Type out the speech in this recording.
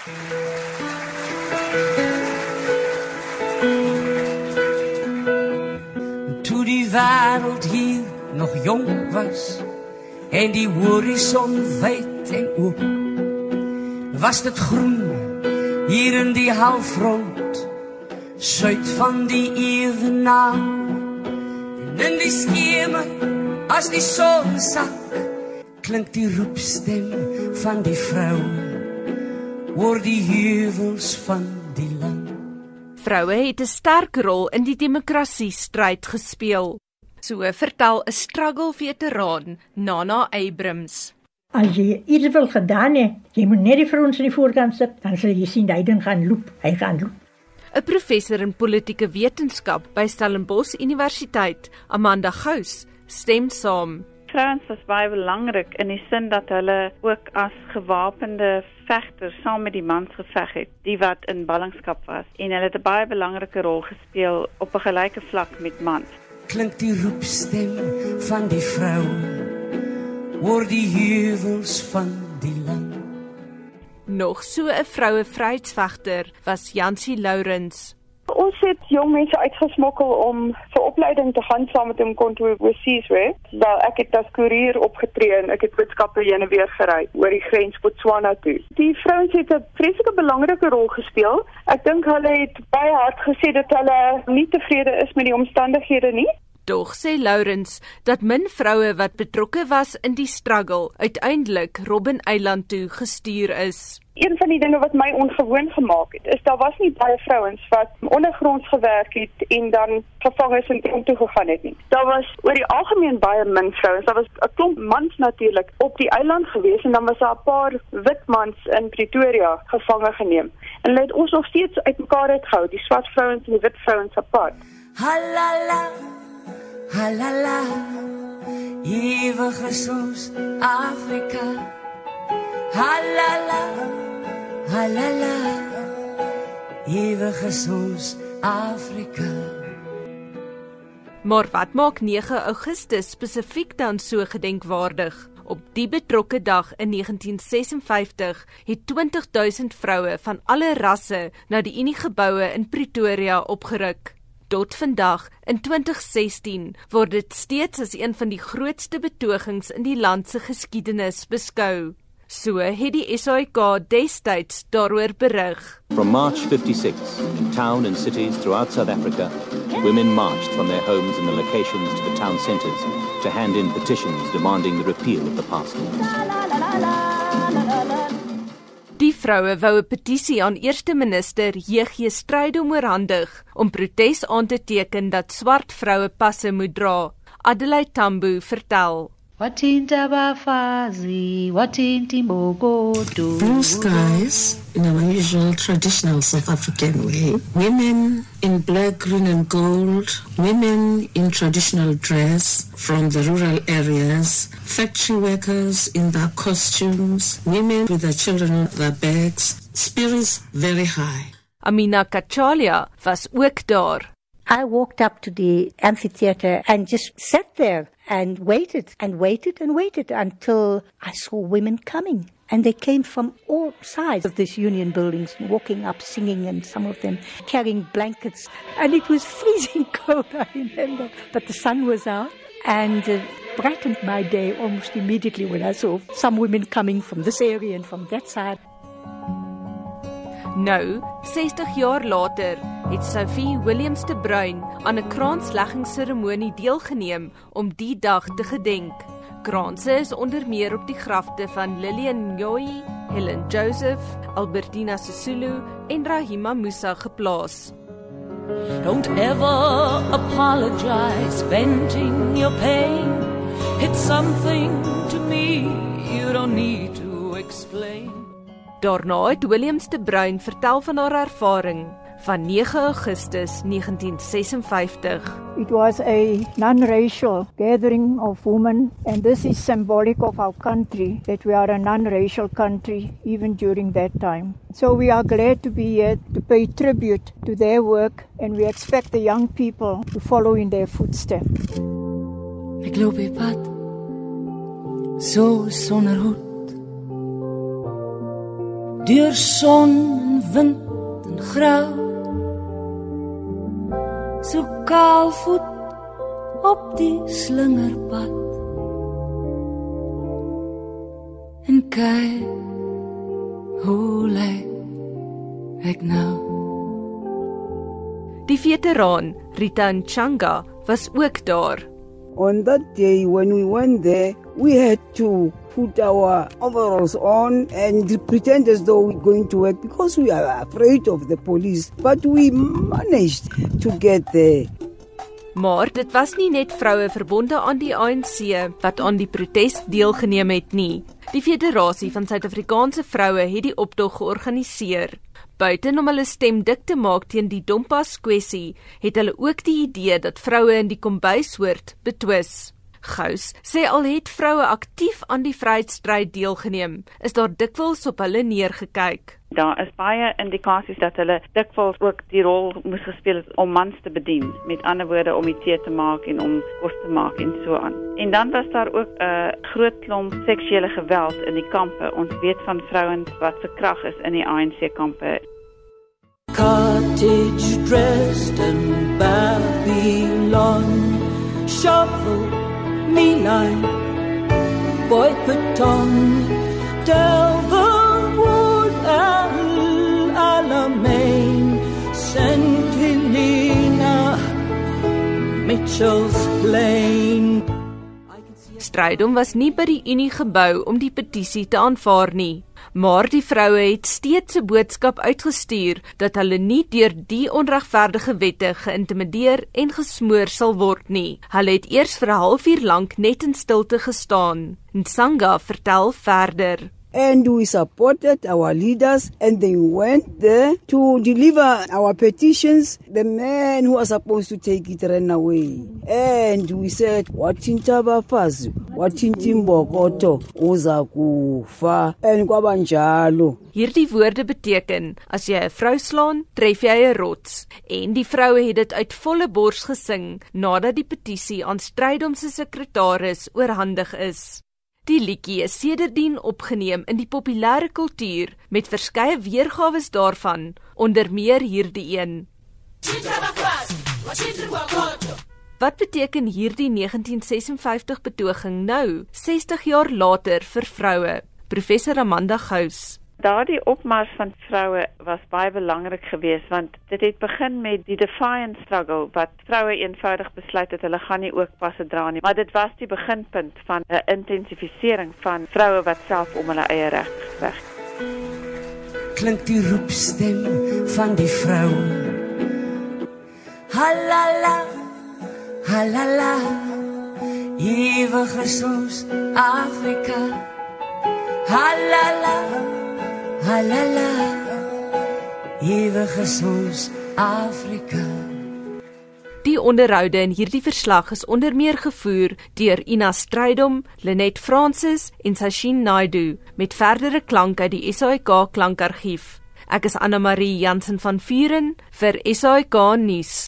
Toe die wêreld hier nog jong was en die horison wyd en oop was dit groen hier in die halfrond suid van die ewenaar en in die skeme as die son sak klink die roepstem van die vrou oor die heuwels van die land Vroue het 'n sterk rol in die demokrasie stryd gespeel. So vertel 'n struggle veteraan, Nana Abrams. As jy iets wil gedaan het, jy moet net die vrouens in die voorkant sit, dan sal jy sien hy ding gaan loop, hy gaan loop. 'n Professor in politieke wetenskap by Stellenbosch Universiteit, Amanda Gous, stem saam. Vrouens was baie belangrik in die sin dat hulle ook as gewapende vegters saam met die mans geveg het, die wat in ballingskap was en hulle het 'n baie belangrike rol gespeel op 'n gelyke vlak met mans. Klink die roepstem van die vrou oor die heuwels van die land. Nog so 'n vroue vryheidsvegter was Jansie Lourens. Ons het jong mense uitgesmokkel om vir opleiding te gaan saam met hom kontour oorseas weer. Wel ek het as koerier opgetree en ek het boodskappe heen en weer gery oor die grens Botswana toe. Die vrouens het 'n vreeslike belangrike rol gespeel. Ek dink hulle het baie hard gesê dat hulle nie tevrede is met die omstandighede nie. Tog sê Lourens dat min vroue wat betrokke was in die struggle uiteindelik Robben Eiland toe gestuur is. Een van die dinge wat my ongewoon gemaak het, is daar was nie baie vrouens wat ondergronds gewerk het en dan gevang is en tronk toe gegaan het nie. Daar was oor die algemeen baie min vrouens. Daar was 'n klomp mans natuurlik op die eiland gewees en dan was daar 'n paar wit mans in Pretoria gevange geneem. En hulle het ons nog steeds uitmekaar uitgehou, die swart vrouens en die wit vrouens apart. Halala. Halala. Ewige soos Afrika. Halala. Halala. Ewige soos Afrika. Maar wat maak 9 Augustus spesifiek dan so gedenkwaardig? Op die betrokke dag in 1956 het 20000 vroue van alle rasse na die Uniegeboue in Pretoria opgeruk. Tot vandag in 2016 word dit steeds as een van die grootste betogings in die land se geskiedenis beskou. So het die SAIK destyds daaroor berig. From March 56, in town and cities throughout South Africa, women marched from their homes and the locations to the town centres to hand in petitions demanding the repeal of the past Die vroue wou 'n petisie aan eerste minister JG Strydom oorhandig om protes aan te teken dat swart vroue passe moet dra. Adelaide Tambo vertel. Watinta bafazi, watinti mbogodo. Blue skies, in our usual traditional South African way. Women in black, green, and gold. Women in traditional dress from the rural areas. Factory workers in their costumes. Women with their children on their backs. Spirits very high. Amina Kachalia was ook daar. I walked up to the amphitheater and just sat there and waited and waited and waited until I saw women coming. And they came from all sides of this union buildings, walking up, singing, and some of them carrying blankets. And it was freezing cold, I remember. But the sun was out and uh, brightened my day almost immediately when I saw some women coming from this area and from that side. Nou, 60 jaar later, het Sophie Williams de Bruin aan 'n kransleggingsseremonie deelgeneem om die dag te gedenk. Kranse is onder meer op die grafte van Lillian Ngoyi, Helen Joseph, Albertina Sisulu en Rahima Musa geplaas. Don't ever apologize venting your pain. It's something to me you don't need to explain. Daarna het Williams de Bruin vertel van haar ervaring van 9 Augustus 1956. It was a non-racial gathering of women and this is symbolic of our country that we are a non-racial country even during that time. So we are glad to be here to pay tribute to their work and we expect the young people to follow in their footsteps. Ek loop op pad. So sonder hoed. deur son en wind en grou so kaalvoet op die slingerpad en kyk hoe lyk ek nou Die veteraan Rita Nchanga was ook daar. On that day when we went there, we had to put our overalls on and pretend as though we're going to work because we are afraid of the police. But we managed to get there. Maar dit was nie net vroue verbonde aan die ANC wat aan die protes deelgeneem het nie. Die Federasie van Suid-Afrikaanse Vroue het die optog georganiseer. Buiten om hulle stem dik te maak teen die Dompas kwessie, het hulle ook die idee dat vroue in die kombuis hoort betwis. Gous sê al het vroue aktief aan die vryheidsstryd deelgeneem, is daar dikwels op hulle neergekyk. Daar is baie indikasies dat hulle dikwels ook die rol moes gespeel het om mans te bedien, met ander woorde om die tee te maak en om kos te maak en so aan. En dan was daar ook 'n uh, groot klomp seksuele geweld in die kampe. Ons weet van vrouens wat verkrag is in die ANC kampe cottage dressed in Babylon, shovel, me line, boy baton, delve wood and alamein, St. Helena, Mitchell's Plain. Strydom was nie by die Unie gebou om die petisie te aanvaar nie maar die vroue het steeds 'n boodskap uitgestuur dat hulle nie deur die onregverdige wette geïntimideer en gesmoor sal word nie. Hulle het eers vir 'n halfuur lank net in stilte gestaan. Nsanga vertel verder and we supported our leaders and they went there to deliver our petitions. The man who was supposed to take it ran away. And we said wathinta abafazi wathinta imbokoto uza kufa. And kwabanjalo hierdie woorde beteken as jy 'n vrou slaan tref jy 'n rots. En die vroue het dit uit volle bors gesing nadat die petisie aan Strydom se sekretaris oorhandig is Die liedjie is sedertdien opgeneem in die populêre kultuur met verskeie weergawe daarvan, onder meer hierdie een. Wat beteken hierdie 1956 betoging nou, 60 jaar later vir vroue? Professor Amanda Gous Daardie opmars van vroue was baie belangrik geweest want dit het begin met die defiant struggle wat vroue eenvoudig besluit het hulle gaan nie ook passe dra nie. Maar dit was die beginpunt van 'n intensifisering van vroue wat self om hulle eie regte geveg klink die roepstem van die vrou. Halala halala ewige soos Afrika. Halala halala ewige soos Afrika Die onderhoude in hierdie verslag is onder meer gevoer deur Ina Strydom, Lenet Francis en Sashin Naidu met verdere klank uit die SAIK klankargief. Ek is Anna Marie Jansen van Vuren vir SAIK nuus.